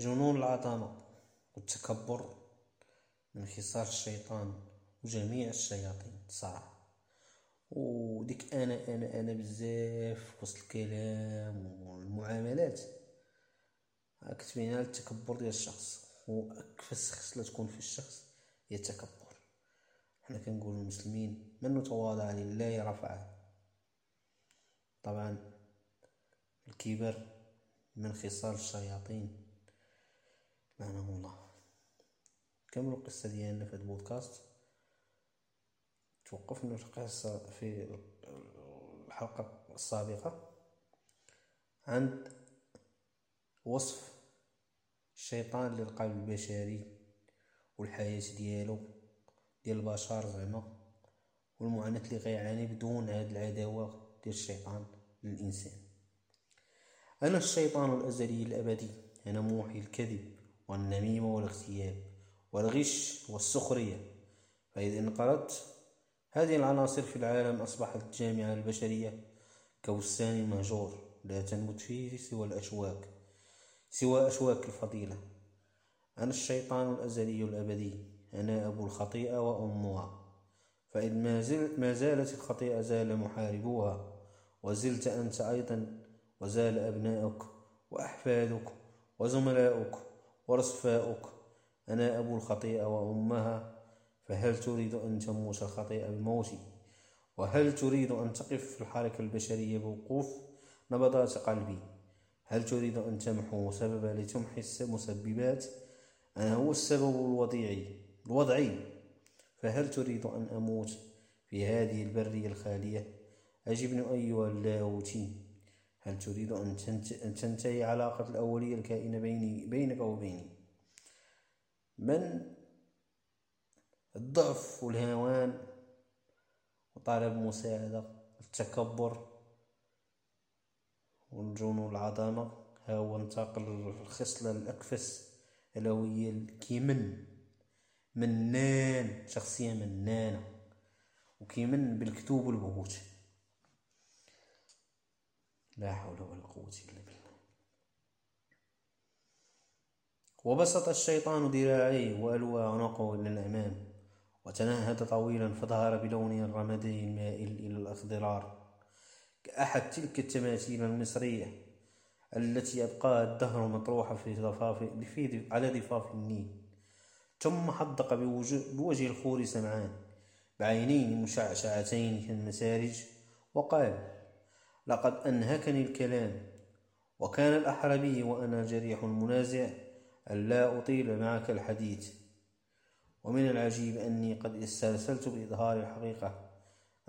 جنون العظمة والتكبر من خصال الشيطان وجميع الشياطين. صراحة. وديك أنا أنا أنا بزاف وسط الكلام والمعاملات. كتبين على التكبر ديال الشخص وأكفس خصلة تكون في الشخص هي التكبر. حنا كنقول المسلمين من تواضع لله رفعه. طبعا الكبر من خصال الشياطين. لعنهم الله كملوا القصة ديالنا في هذا البودكاست؟ توقفنا في القصة في الحلقة السابقة. عند وصف الشيطان للقلب البشري والحياة ديالو ديال البشر زعما والمعاناة اللي غيعاني بدون هاد العداوة ديال الشيطان للإنسان. أنا الشيطان الأزلي الأبدي أنا موحي الكذب. والنميمة والاغتياب والغش والسخرية. فإذا انقرضت هذه العناصر في العالم أصبحت الجامعة البشرية. كبستان مهجور لا تنبت فيه سوى الأشواك سوى أشواك الفضيلة. أنا الشيطان الأزلي الأبدي أنا أبو الخطيئة وأمها. فإن ما, زل ما زالت الخطيئة زال محاربوها وزلت أنت أيضا وزال أبناؤك وأحفادك وزملاؤك ورصفاؤك أنا أبو الخطيئة وأمها فهل تريد أن تموت الخطيئة بموتي؟ وهل تريد أن تقف في الحركة البشرية بوقوف نبضات قلبي؟ هل تريد أن تمحو سببا لتمحي المسببات؟ أنا هو السبب الوضيعي الوضعي. فهل تريد أن أموت في هذه البرية الخالية؟ أجبني أيها اللاهوتي هل تريد أن تنتهي علاقة الأولية الكائنة بيني بينك وبيني من؟ الضعف والهوان وطلب مساعدة التكبر والجنون والعظمة ها هو انتقل الخصلة الأكفس ألا وهي الكيمن منان شخصية منانة. وكيمن بالكتوب والبهوت لا حول ولا قوة إلا بالله. وبسط الشيطان ذراعيه وألوى عنقه إلى الأمام وتنهد طويلا فظهر بلونه الرمادي المائل إلى الأخضرار كأحد تلك التماثيل المصرية التي يبقى الدهر مطروحة في ضفاف في على ضفاف النيل. ثم حدق بوجه الخور سمعان بعينين مشعشعتين كالمسارج وقال لقد أنهكني الكلام وكان الأحربي وأنا جريح منازع ألا أطيل معك الحديث. ومن العجيب أني قد استرسلت بإظهار الحقيقة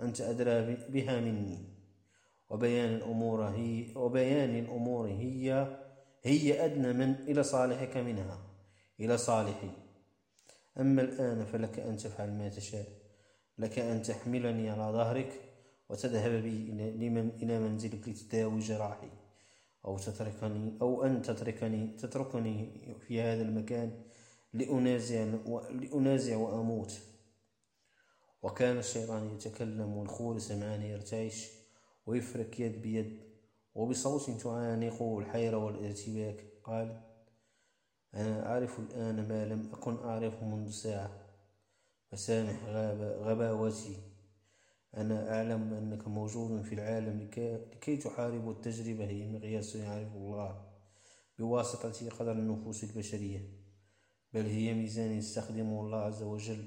أنت أدرى بها مني. وبيان الأمور هي وبيان الأمور هي هي أدنى من إلى صالحك منها إلى صالحي. أما الآن فلك أن تفعل ما تشاء لك أن تحملني على ظهرك وتذهب بي إلى منزلك لتداوي جراحي أو تتركني أو أن تتركني تتركني في هذا المكان لأنازع لأنازع وأموت. وكان الشيطان يتكلم والخور سمعان يرتعش ويفرك يد بيد وبصوت تعانقه الحيرة والارتباك. قال أنا أعرف الآن ما لم أكن أعرفه منذ ساعة. فسامح غباوتي. أنا أعلم أنك موجود في العالم لكي تحارب التجربة هي مقياس يعرف الله بواسطة قدر النفوس البشرية بل هي ميزان يستخدمه الله عز وجل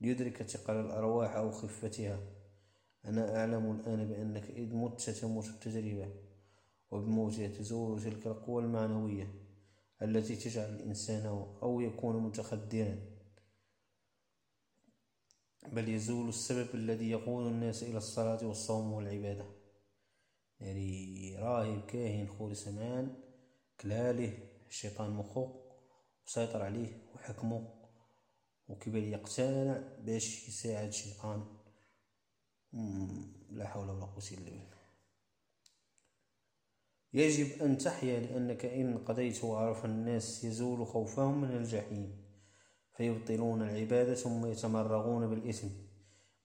ليدرك ثقل الأرواح أو خفتها. أنا أعلم الآن بأنك إذ مت تموت التجربة وبموتها تزول تلك القوى المعنوية التي تجعل الإنسان أو يكون متخدرا. بل يزول السبب الذي يقود الناس إلى الصلاة والصوم والعبادة. يعني راهب كاهن خوري سمان كلاله الشيطان مخو وسيطر عليه وحكمه وكيبان يقتنع باش يساعد الشيطان لا حول ولا قوة إلا بالله. يجب أن تحيا لأنك إن قضيت وعرف الناس يزول خوفهم من الجحيم. فيبطلون العبادة ثم يتمرغون بالإثم.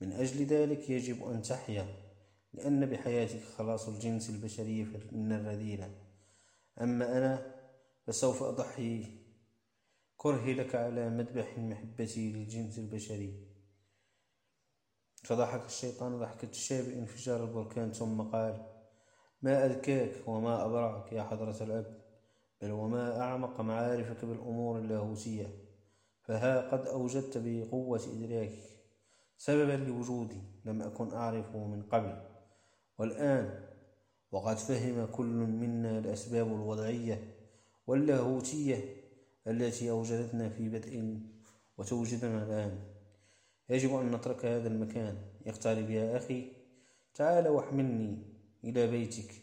من أجل ذلك يجب أن تحيا لأن بحياتك خلاص الجنس البشري من الرذيلة أما أنا فسوف أضحي. كرهي لك على مذبح محبتي للجنس البشري. فضحك الشيطان ضحكة الشاب انفجار البركان ثم قال ما أذكاك وما أبرعك يا حضرة الأب بل وما أعمق معارفك بالأمور اللاهوتية فها قد أوجدت بقوة إدراكك سببا لوجودي لم أكن أعرفه من قبل. والآن وقد فهم كل منا الأسباب الوضعية واللاهوتية التي أوجدتنا في بدء وتوجدنا الآن. يجب أن نترك هذا المكان. اقترب يا أخي. تعال واحملني إلى بيتك.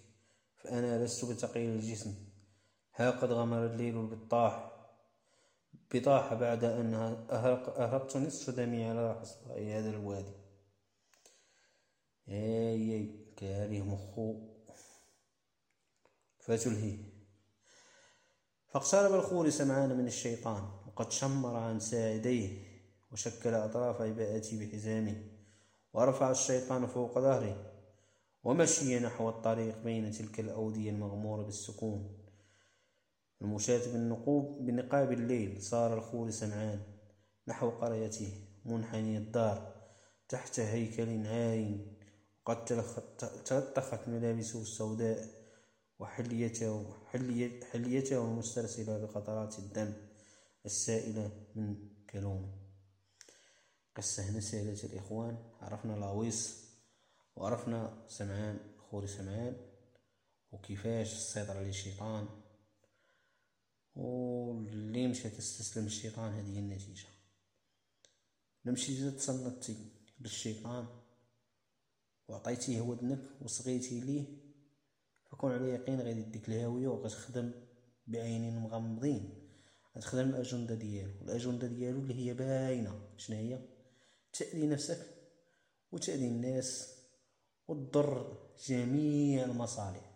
فأنا لست بثقيل الجسم. ها قد غمر الليل بالطاح. بطاح بعد أن أهرقت نصف دمي على حصباء هذا الوادي. أي كاره مخو. فتلهي فاقترب الخور سمعان من الشيطان. وقد شمر عن ساعديه وشكل أطراف عباءته بحزامه ورفع الشيطان فوق ظهره ومشي نحو الطريق بين تلك الأودية المغمورة بالسكون. المشاة بالنقوب بنقاب الليل صار الخور سمعان. نحو قريته منحني الدار. تحت هيكل عار قد تلطخت ملابسه السوداء وحليته حليته المسترسلة بقطرات الدم السائلة من كلوم. قصة سهلة الإخوان. عرفنا لاويس وعرفنا سمعان خوري سمعان وكيفاش السيطرة على الشيطان واللي مشى تستسلم الشيطان هذه النتيجة. لمشي تصنتي للشيطان وعطيتيه ودنك وصغيتي ليه فكون على يقين غادي يديك الهاوية وغتخدم بعينين مغمضين. غتخدم الأجندة ديالو. الأجندة ديالو اللي هي باينة. شنو هي؟ تأذي نفسك وتأذي الناس وتضر جميع المصالح.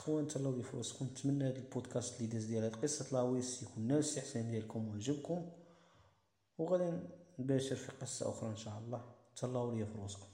اخوان تهلاو لي فراسكم نتمنى هذا البودكاست اللي داز ديال هاد قصة لاويس يكون نال الاستحسان ديالكم وعجبكم وغادي نباشر في قصة أخرى إن شاء الله. تهلاو لي فراسكم